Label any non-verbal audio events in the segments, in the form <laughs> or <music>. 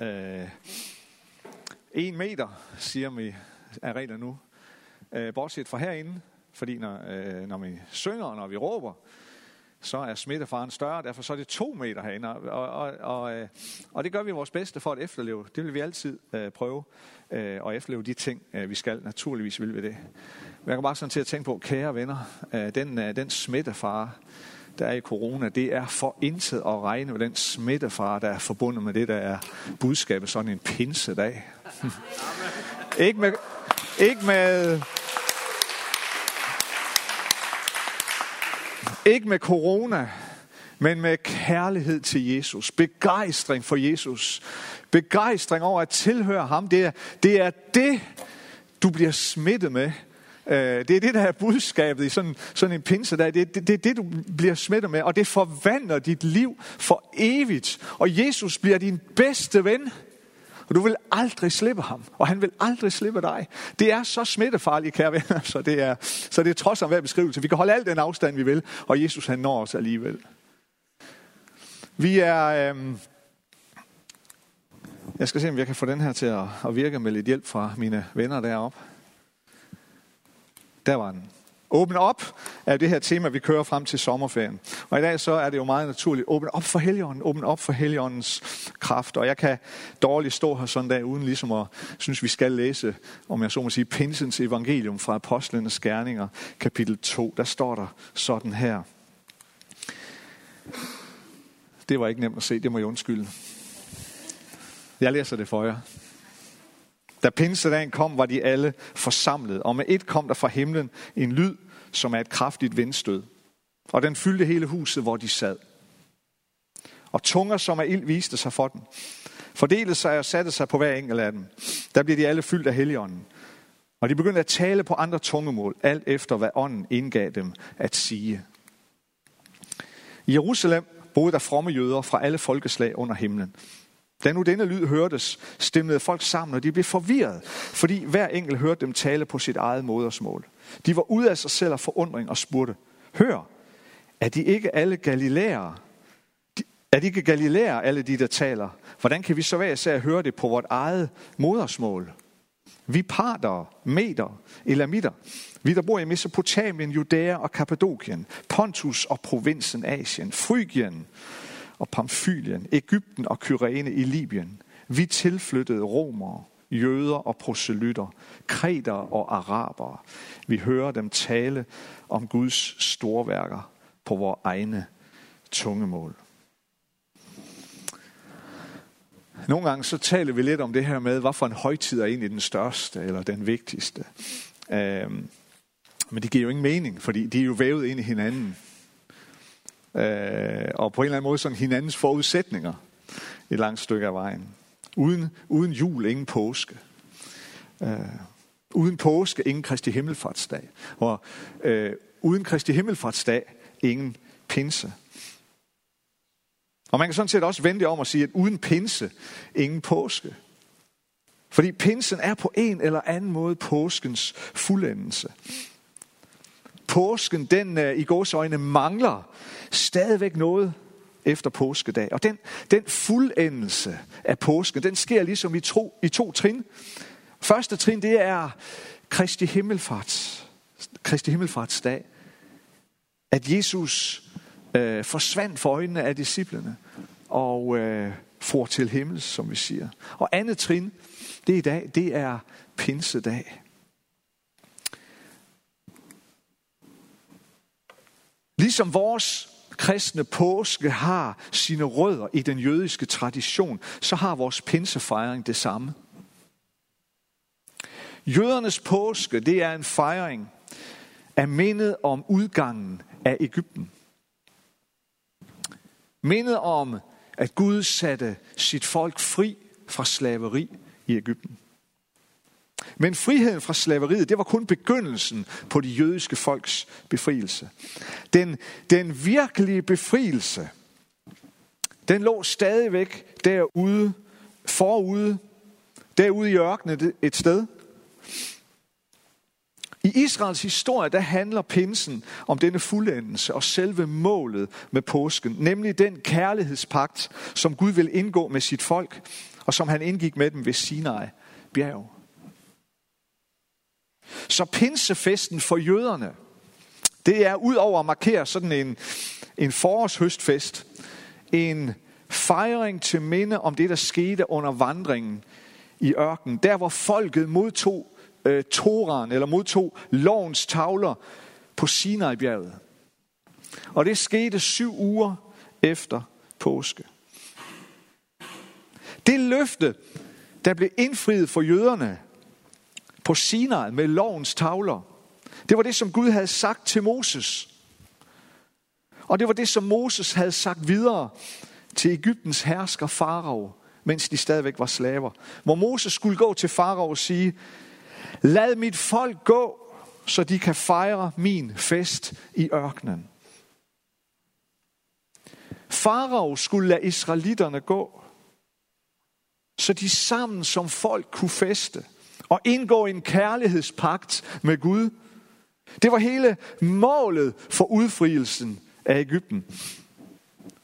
Øh, en meter, siger vi, er regler nu. Øh, bortset fra herinde, fordi når, øh, når vi synger og når vi råber, så er smittefaren større, derfor så er det to meter herinde. Og, og, og, øh, og det gør vi vores bedste for at efterleve. Det vil vi altid øh, prøve øh, at efterleve de ting, øh, vi skal. Naturligvis vil vi det. Men jeg kan bare sådan til at tænke på, kære venner, øh, den, øh, den smittefare, der er i corona, det er for intet at regne med den smittefare, der er forbundet med det, der er budskabet sådan en pinsedag. <laughs> ikke med, ikke med, ikke med corona, men med kærlighed til Jesus. Begejstring for Jesus. Begejstring over at tilhøre ham. Det er det, er det du bliver smittet med Øh, det er det, der er budskabet i sådan, sådan en pinsedag. Det, det, det er det, du bliver smittet med, og det forvandler dit liv for evigt. Og Jesus bliver din bedste ven. Og du vil aldrig slippe ham, og han vil aldrig slippe dig. Det er så smittefarligt, kære venner, <laughs> så det er, så det er trods om hver beskrivelse. Vi kan holde al den afstand, vi vil, og Jesus han når os alligevel. Vi er... Øhm, jeg skal se, om jeg kan få den her til at, at virke med lidt hjælp fra mine venner deroppe. Der var den. Åbne op er det her tema, vi kører frem til sommerferien. Og i dag så er det jo meget naturligt. Åbne op for Helligånden. Åbne op for Helligåndens kraft. Og jeg kan dårligt stå her sådan dag, uden ligesom at synes, vi skal læse, om jeg så må sige, Pinsens evangelium fra Apostlenes Gerninger, kapitel 2. Der står der sådan her. Det var ikke nemt at se, det må jeg undskylde. Jeg læser det for jer. Da pinsedagen kom, var de alle forsamlet, og med et kom der fra himlen en lyd, som er et kraftigt vindstød. Og den fyldte hele huset, hvor de sad. Og tunger, som er ild, viste sig for dem. Fordelede sig og satte sig på hver enkelt af dem. Der blev de alle fyldt af helligånden. Og de begyndte at tale på andre tungemål, alt efter hvad ånden indgav dem at sige. I Jerusalem boede der fromme jøder fra alle folkeslag under himlen. Da nu denne lyd hørtes, stemlede folk sammen, og de blev forvirret, fordi hver enkelt hørte dem tale på sit eget modersmål. De var ude af sig selv af forundring og spurgte, hør, er de ikke alle galilæere? Er de ikke galilæere, alle de, der taler? Hvordan kan vi så være især høre det på vort eget modersmål? Vi parter, meter, elamitter. Vi, der bor i Mesopotamien, Judæa og Kappadokien, Pontus og provinsen Asien, Frygien, og Pamfylien, Ægypten og Kyrene i Libyen. Vi tilflyttede romere, jøder og proselytter, kreter og arabere. Vi hører dem tale om Guds storværker på vores egne tungemål. Nogle gange så taler vi lidt om det her med, hvad for en højtid er egentlig den største eller den vigtigste. Øhm, men det giver jo ingen mening, fordi de er jo vævet ind i hinanden øh, og på en eller anden måde sådan hinandens forudsætninger et langt stykke af vejen. Uden, uden jul, ingen påske. Øh, uden påske, ingen Kristi Himmelfartsdag. Og øh, uden Kristi Himmelfartsdag, ingen pinse. Og man kan sådan set også vende det om og sige, at uden pinse, ingen påske. Fordi pinsen er på en eller anden måde påskens fuldendelse. Påsken, den øh, i gåsøjne mangler stadigvæk noget efter påskedag. Og den, den fuldendelse af påsken, den sker ligesom i to, i to trin. Første trin, det er Kristi Himmelfarts, Kristi Himmelfartsdag. At Jesus øh, forsvandt for øjnene af disciplene og øh, for til himmels, som vi siger. Og andet trin, det er i dag, det er pinsedag. Ligesom vores kristne påske har sine rødder i den jødiske tradition, så har vores pinsefejring det samme. Jødernes påske, det er en fejring af mindet om udgangen af Ægypten. Mindet om, at Gud satte sit folk fri fra slaveri i Ægypten. Men friheden fra slaveriet, det var kun begyndelsen på de jødiske folks befrielse. Den, den virkelige befrielse, den lå stadigvæk derude, forude, derude i ørkenen et sted. I Israels historie, der handler pinsen om denne fuldendelse og selve målet med påsken, nemlig den kærlighedspagt, som Gud vil indgå med sit folk, og som han indgik med dem ved Sinai bjerg. Så pinsefesten for jøderne, det er ud over at markere sådan en, en forårshøstfest, en fejring til minde om det, der skete under vandringen i ørkenen. Der, hvor folket modtog øh, Toran, eller modtog lovens tavler på Sinai-bjerget. Og det skete syv uger efter påske. Det løfte, der blev indfriet for jøderne på Sinai med lovens tavler, det var det, som Gud havde sagt til Moses. Og det var det, som Moses havde sagt videre til Ægyptens hersker Farao, mens de stadigvæk var slaver. Hvor Moses skulle gå til Farao og sige, lad mit folk gå, så de kan fejre min fest i ørkenen. Farao skulle lade israelitterne gå, så de sammen som folk kunne feste og indgå en kærlighedspagt med Gud. Det var hele målet for udfrielsen af Ægypten.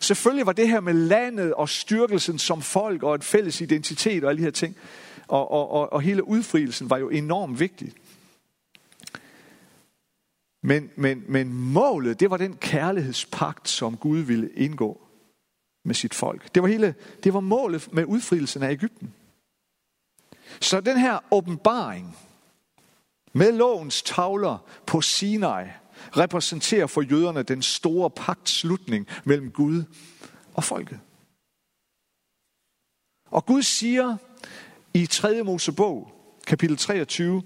Selvfølgelig var det her med landet og styrkelsen som folk og et fælles identitet og alle de her ting, og, og, og, og hele udfrielsen var jo enormt vigtig. Men, men, men målet, det var den kærlighedspagt, som Gud ville indgå med sit folk. Det var, hele, det var målet med udfrielsen af Ægypten. Så den her åbenbaring med lovens tavler på Sinai repræsenterer for jøderne den store pagtslutning mellem Gud og folket. Og Gud siger i 3. Mosebog, kapitel 23,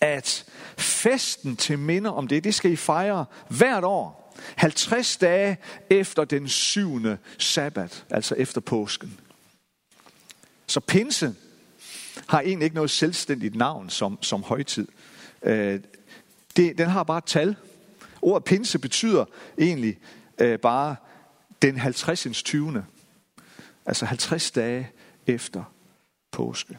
at festen til minde om det, det skal I fejre hvert år, 50 dage efter den syvende sabbat, altså efter påsken. Så pinse har egentlig ikke noget selvstændigt navn som, som højtid. Øh, det, den har bare et tal. Ordet pinse betyder egentlig øh, bare den 50. 20. Altså 50 dage efter påske.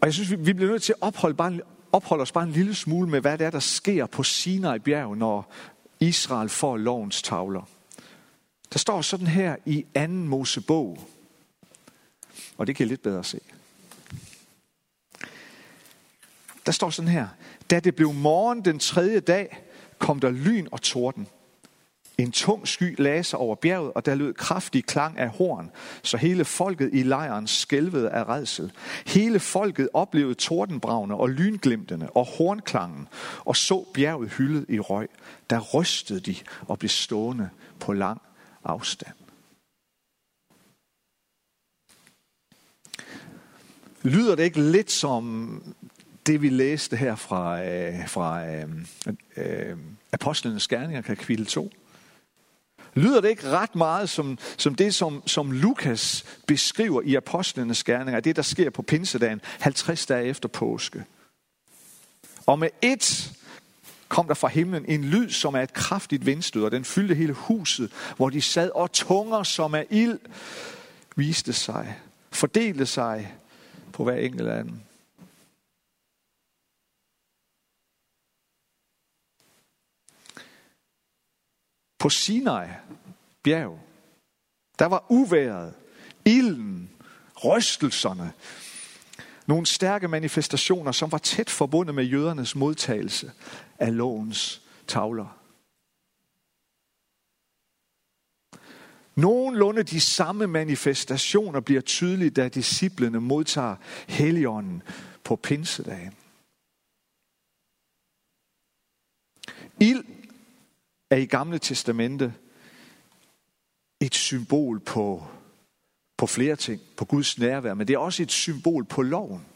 Og jeg synes, vi, vi bliver nødt til at opholde, bare, opholde os bare en lille smule med, hvad det er, der sker på Sinai bjerg, når Israel får lovens tavler. Der står sådan her i anden Mosebog, og det kan jeg lidt bedre se. Der står sådan her, da det blev morgen den tredje dag, kom der lyn og torden. En tung sky lagde sig over bjerget, og der lød kraftig klang af horn, så hele folket i lejren skælvede af redsel. Hele folket oplevede tordenbravne og lynglimtene og hornklangen, og så bjerget hyldet i røg. Der rystede de og blev stående på lang afstand. Lyder det ikke lidt som det, vi læste her fra, øh, fra øh, øh, Apostlenes Gerninger, kapitel 2? Lyder det ikke ret meget som, som det, som, som Lukas beskriver i Apostlenes Gerninger, det der sker på pinsedagen, 50 dage efter påske? Og med et kom der fra himlen en lyd, som er et kraftigt vindstød, og den fyldte hele huset, hvor de sad, og tunger som er ild viste sig, fordelte sig på hver enkelt af dem. På Sinai bjerg, der var uværet, ilden, rystelserne, nogle stærke manifestationer, som var tæt forbundet med jødernes modtagelse af lovens tavler. Nogenlunde de samme manifestationer bliver tydelige, da disciplene modtager Helligånden på pinsedagen. Ild er i Gamle Testamente et symbol på på flere ting, på Guds nærvær, men det er også et symbol på loven.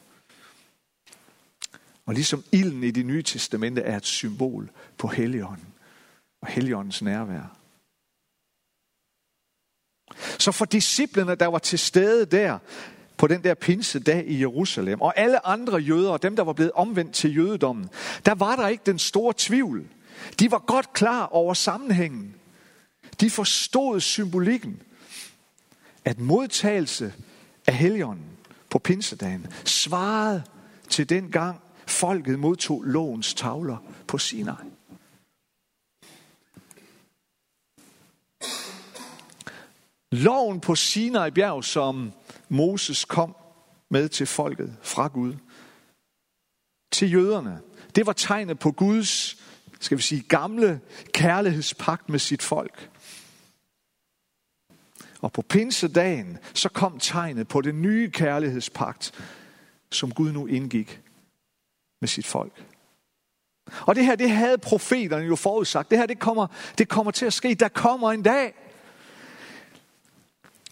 Og ligesom ilden i det nye testamente er et symbol på Helligånden og Helligåndens nærvær. Så for disciplene, der var til stede der, på den der pinsedag i Jerusalem, og alle andre jøder, dem der var blevet omvendt til jødedommen, der var der ikke den store tvivl. De var godt klar over sammenhængen. De forstod symbolikken at modtagelse af Helligånden på pinsedagen svarede til den gang folket modtog lovens tavler på Sinai. Loven på Sinai bjerg, som Moses kom med til folket fra Gud, til jøderne, det var tegnet på Guds, skal vi sige, gamle kærlighedspagt med sit folk. Og på pinsedagen, så kom tegnet på den nye kærlighedspagt, som Gud nu indgik med sit folk. Og det her, det havde profeterne jo forudsagt. Det her, det kommer, det kommer til at ske. Der kommer en dag.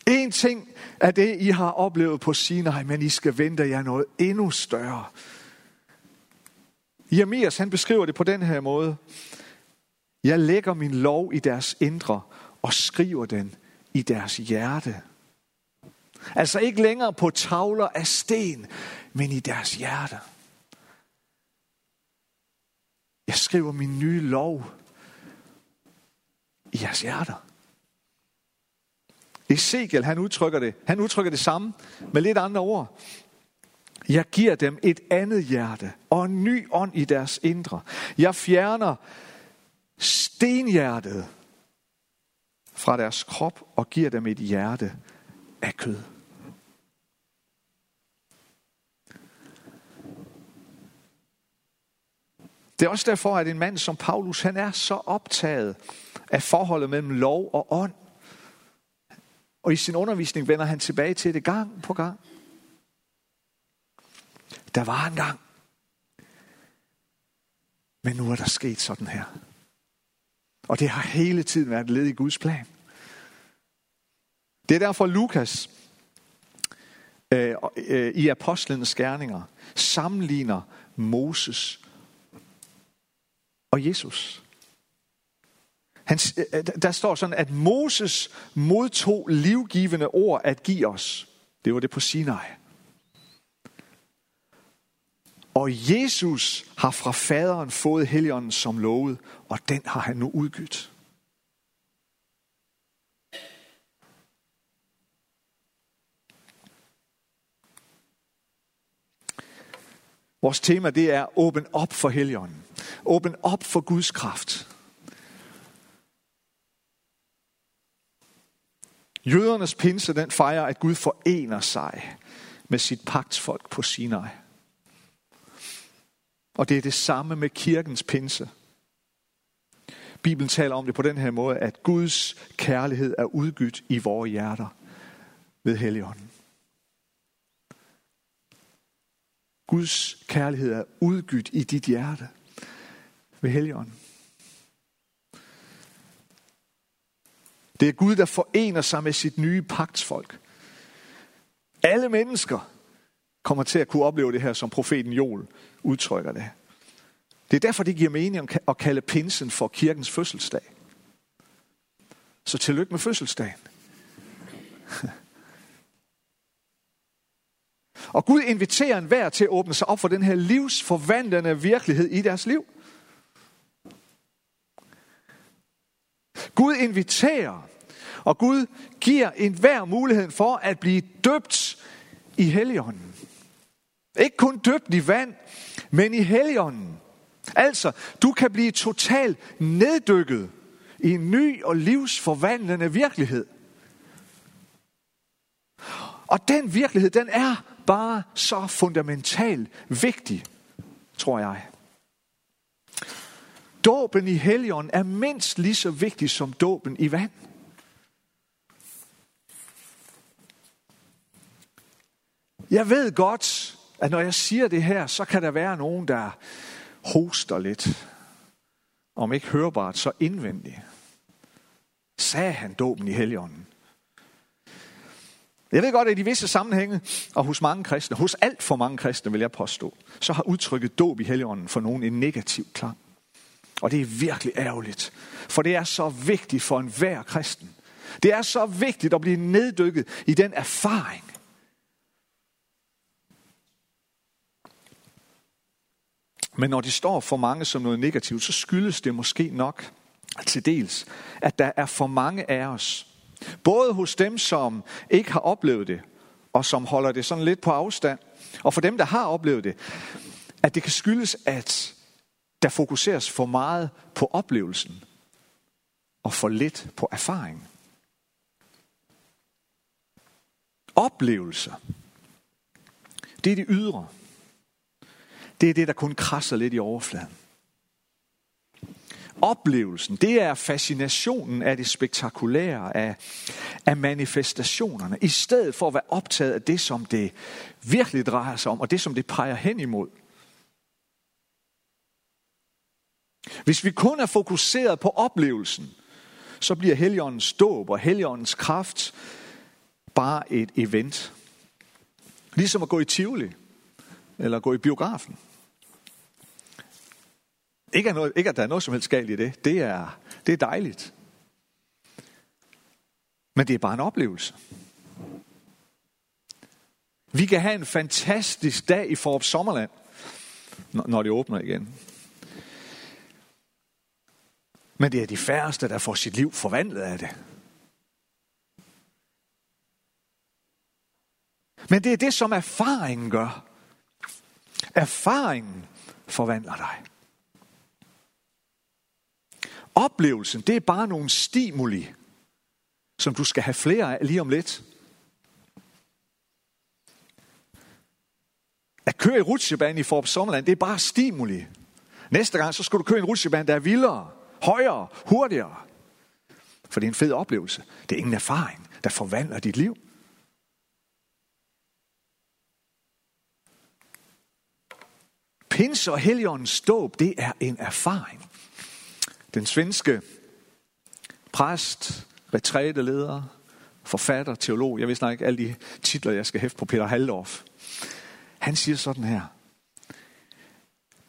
En ting er det, I har oplevet på Sinai, men I skal vente jer noget endnu større. Jeremias, han beskriver det på den her måde. Jeg lægger min lov i deres indre og skriver den i deres hjerte. Altså ikke længere på tavler af sten, men i deres hjerte. Jeg skriver min nye lov i jeres hjerter. Ezekiel, han udtrykker det. Han udtrykker det samme med lidt andre ord. Jeg giver dem et andet hjerte og en ny ånd i deres indre. Jeg fjerner stenhjertet fra deres krop og giver dem et hjerte af kød. Det er også derfor, at en mand som Paulus, han er så optaget af forholdet mellem lov og ånd. Og i sin undervisning vender han tilbage til det gang på gang. Der var en gang. Men nu er der sket sådan her. Og det har hele tiden været led i Guds plan. Det er derfor Lukas øh, øh, i apostlenes gerninger sammenligner Moses og Jesus. Han, øh, øh, der står sådan, at Moses modtog livgivende ord at give os. Det var det på Sinai. Og Jesus har fra faderen fået heligånden som lovet, og den har han nu udgydt. Vores tema det er åben op for heligånden. Åben op for Guds kraft. Jødernes pinse, den fejrer, at Gud forener sig med sit pagtsfolk på Sinai. Og det er det samme med kirkens pinse. Bibelen taler om det på den her måde, at Guds kærlighed er udgydt i vores hjerter ved Helligånden. Guds kærlighed er udgydt i dit hjerte ved Helligånden. Det er Gud, der forener sig med sit nye pagtsfolk. Alle mennesker kommer til at kunne opleve det her, som profeten Joel udtrykker det. Det er derfor, det giver mening at kalde pinsen for kirkens fødselsdag. Så tillykke med fødselsdagen. <laughs> Og Gud inviterer enhver til at åbne sig op for den her livsforvandlende virkelighed i deres liv. Gud inviterer, og Gud giver enhver muligheden for at blive døbt i Helligånden. Ikke kun døbt i vand, men i Helligånden. Altså, du kan blive totalt neddykket i en ny og livsforvandlende virkelighed. Og den virkelighed, den er bare så fundamentalt vigtig, tror jeg. Dåben i Helligånden er mindst lige så vigtig som dåben i vand. Jeg ved godt, at når jeg siger det her, så kan der være nogen, der hoster lidt. Om ikke hørbart, så indvendigt. Sagde han dåben i Helligånden? Jeg ved godt, at i visse sammenhænge, og hos mange kristne, hos alt for mange kristne vil jeg påstå, så har udtrykket dåb i Helligånden for nogen en negativ klang. Og det er virkelig ærgerligt, for det er så vigtigt for enhver kristen. Det er så vigtigt at blive neddykket i den erfaring. Men når det står for mange som noget negativt, så skyldes det måske nok til dels, at der er for mange af os, Både hos dem, som ikke har oplevet det, og som holder det sådan lidt på afstand, og for dem, der har oplevet det, at det kan skyldes, at der fokuseres for meget på oplevelsen, og for lidt på erfaring. Oplevelser. Det er det ydre. Det er det, der kun krasser lidt i overfladen. Oplevelsen, det er fascinationen af det spektakulære, af, af manifestationerne, i stedet for at være optaget af det, som det virkelig drejer sig om, og det, som det peger hen imod. Hvis vi kun er fokuseret på oplevelsen, så bliver heligåndens dåb og heligåndens kraft bare et event. Ligesom at gå i Tivoli, eller gå i biografen. Ikke at, noget, ikke at der er noget som helst galt i det. Det er, det er dejligt. Men det er bare en oplevelse. Vi kan have en fantastisk dag i Forop Sommerland, når det åbner igen. Men det er de færreste, der får sit liv forvandlet af det. Men det er det, som erfaringen gør. Erfaringen forvandler dig. Oplevelsen, det er bare nogle stimuli, som du skal have flere af lige om lidt. At køre i rutsjebanen i Forbes Sommerland, det er bare stimuli. Næste gang, så skal du køre i en rutsjebane, der er vildere, højere, hurtigere. For det er en fed oplevelse. Det er ingen erfaring, der forvandler dit liv. Pinse og Helligåndens dåb, det er en erfaring. Den svenske præst, retræteleder, forfatter, teolog, jeg ved snart ikke alle de titler, jeg skal hæfte på Peter Haldorf. Han siger sådan her.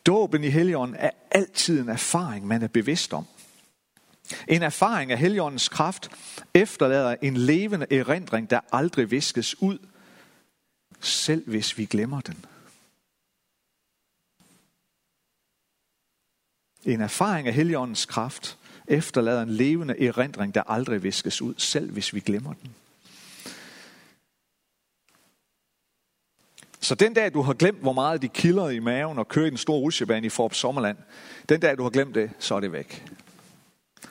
Dåben i Helligånden er altid en erfaring, man er bevidst om. En erfaring af Helligåndens kraft efterlader en levende erindring, der aldrig viskes ud, selv hvis vi glemmer den. En erfaring af Helligåndens kraft efterlader en levende erindring, der aldrig viskes ud, selv hvis vi glemmer den. Så den dag, du har glemt, hvor meget de kilder i maven og kører i den store rutsjebane i Forop Sommerland, den dag, du har glemt det, så er det væk.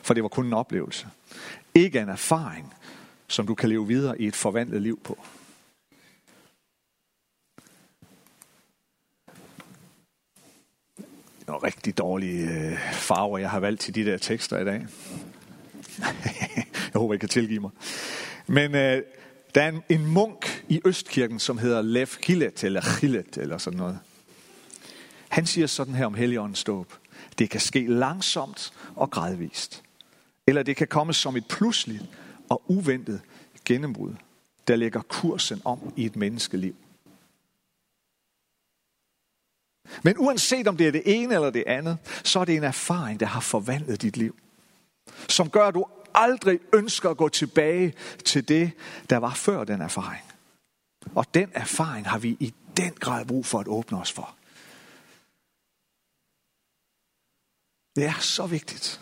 For det var kun en oplevelse. Ikke en erfaring, som du kan leve videre i et forvandlet liv på. Nogle rigtig dårlige øh, farver, jeg har valgt til de der tekster i dag. <laughs> jeg håber, I kan tilgive mig. Men øh, der er en, en munk i Østkirken, som hedder Lev Hillet, eller Hillet, eller sådan noget. Han siger sådan her om Helligåndens dåb. Det kan ske langsomt og gradvist. Eller det kan komme som et pludseligt og uventet gennembrud, der lægger kursen om i et menneskeliv. Men uanset om det er det ene eller det andet, så er det en erfaring, der har forvandlet dit liv. Som gør, at du aldrig ønsker at gå tilbage til det, der var før den erfaring. Og den erfaring har vi i den grad brug for at åbne os for. Det er så vigtigt.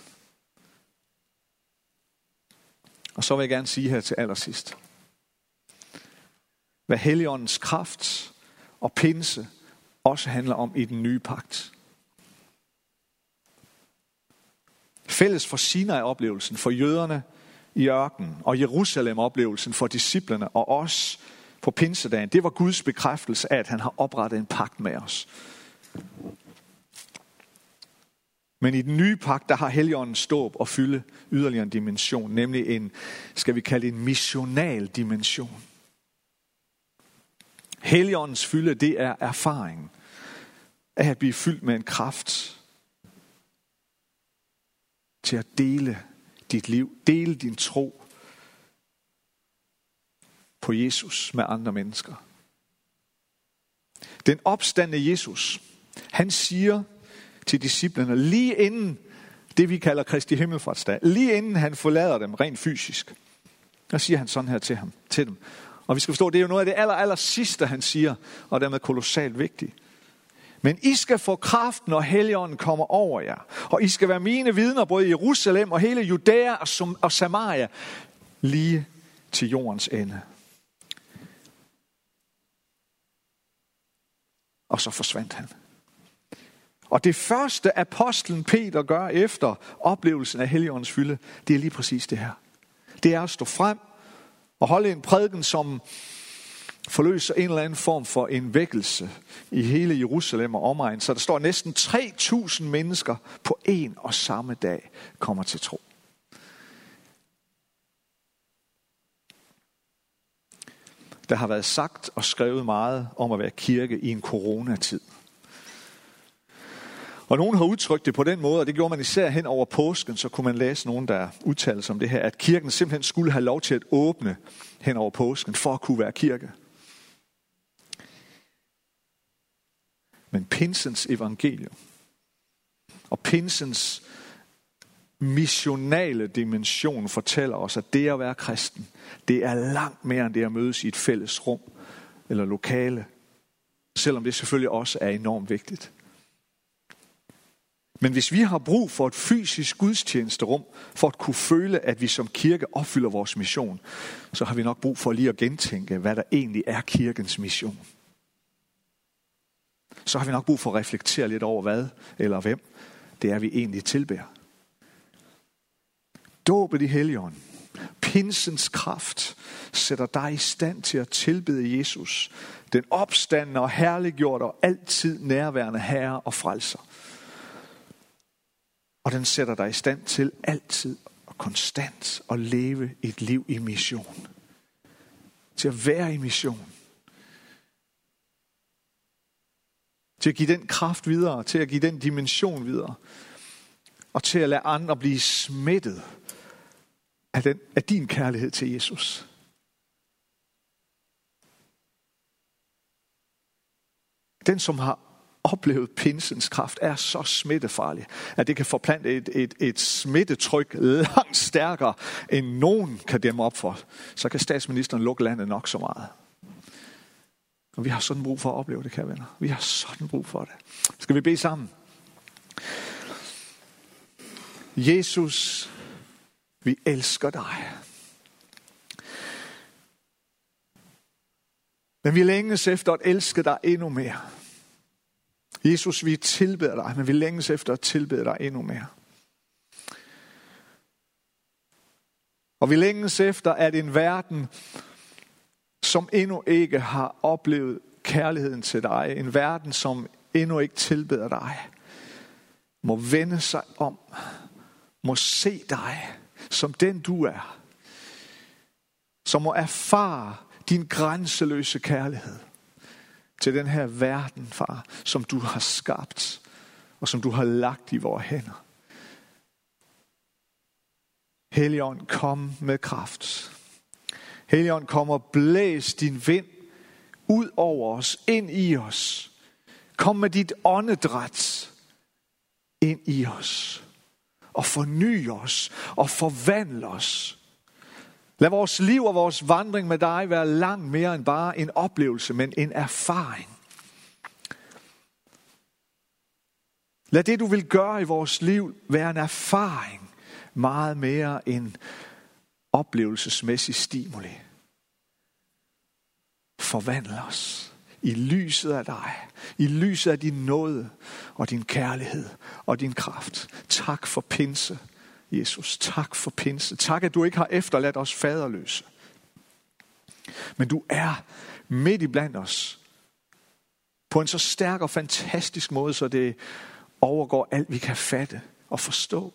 Og så vil jeg gerne sige her til allersidst, hvad Helligåndens kraft og pinse også handler om i den nye pagt. Fælles for Sinai-oplevelsen, for jøderne i ørkenen, og Jerusalem-oplevelsen for disciplerne og os på pinsedagen, det var Guds bekræftelse af, at han har oprettet en pagt med os. Men i den nye pagt, der har Helligånden ståb og fylde yderligere en dimension, nemlig en, skal vi kalde en missional dimension. Helligåndens fylde, det er erfaring af at blive fyldt med en kraft til at dele dit liv, dele din tro på Jesus med andre mennesker. Den opstande Jesus, han siger til disciplene lige inden det, vi kalder Kristi Himmelfartsdag, lige inden han forlader dem rent fysisk, der siger han sådan her til, ham, til dem. Og vi skal forstå, det er jo noget af det aller, aller sidste, han siger, og dermed kolossalt vigtigt. Men I skal få kraft, når Helligånden kommer over jer. Og I skal være mine vidner, både i Jerusalem og hele Judæa og Samaria, lige til jordens ende. Og så forsvandt han. Og det første apostlen Peter gør efter oplevelsen af Helligåndens fylde, det er lige præcis det her. Det er at stå frem og holde en prædiken, som forløser en eller anden form for en vækkelse i hele Jerusalem og omegn. Så der står næsten 3.000 mennesker på en og samme dag kommer til tro. Der har været sagt og skrevet meget om at være kirke i en coronatid. Og nogen har udtrykt det på den måde, og det gjorde man især hen over påsken, så kunne man læse nogen, der udtalte sig om det her, at kirken simpelthen skulle have lov til at åbne hen over påsken, for at kunne være kirke. Men pinsens evangelium og pinsens missionale dimension fortæller os, at det at være kristen, det er langt mere end det at mødes i et fælles rum eller lokale. Selvom det selvfølgelig også er enormt vigtigt. Men hvis vi har brug for et fysisk gudstjenesterum, for at kunne føle, at vi som kirke opfylder vores mission, så har vi nok brug for lige at gentænke, hvad der egentlig er kirkens mission. Så har vi nok brug for at reflektere lidt over, hvad eller hvem det er, vi egentlig tilbærer. Dåbet i Helligånden, pinsens kraft, sætter dig i stand til at tilbede Jesus, den opstandende og herliggjorte og altid nærværende herre og frelser. Og den sætter dig i stand til altid og konstant at leve et liv i mission. Til at være i mission. Til at give den kraft videre, til at give den dimension videre. Og til at lade andre blive smittet af, den, af din kærlighed til Jesus. Den, som har oplevet pinsens kraft, er så smittefarlig, at det kan forplante et, et, et smittetryk langt stærkere, end nogen kan dæmme op for. Så kan statsministeren lukke landet nok så meget. Og vi har sådan brug for at opleve det, kære venner. Vi har sådan brug for det. Skal vi bede sammen? Jesus, vi elsker dig. Men vi længes efter at elske dig endnu mere. Jesus, vi tilbeder dig, men vi længes efter at tilbede dig endnu mere. Og vi længes efter, at en verden, som endnu ikke har oplevet kærligheden til dig, en verden, som endnu ikke tilbeder dig, må vende sig om, må se dig som den du er, som må erfare din grænseløse kærlighed til den her verden, far, som du har skabt, og som du har lagt i vores hænder. Helligånd, kom med kraft. Helligånd, kom og blæs din vind ud over os, ind i os. Kom med dit åndedræt ind i os. Og forny os og forvandle os. Lad vores liv og vores vandring med dig være langt mere end bare en oplevelse, men en erfaring. Lad det, du vil gøre i vores liv, være en erfaring meget mere end oplevelsesmæssig stimuli. Forvandl os i lyset af dig, i lyset af din nåde og din kærlighed og din kraft. Tak for pinse. Jesus, tak for pinse. Tak, at du ikke har efterladt os faderløse. Men du er midt i blandt os. På en så stærk og fantastisk måde, så det overgår alt, vi kan fatte og forstå.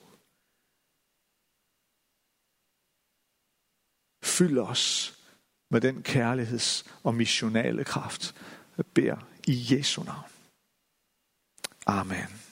Fyld os med den kærligheds- og missionale kraft. Jeg beder i Jesu navn. Amen.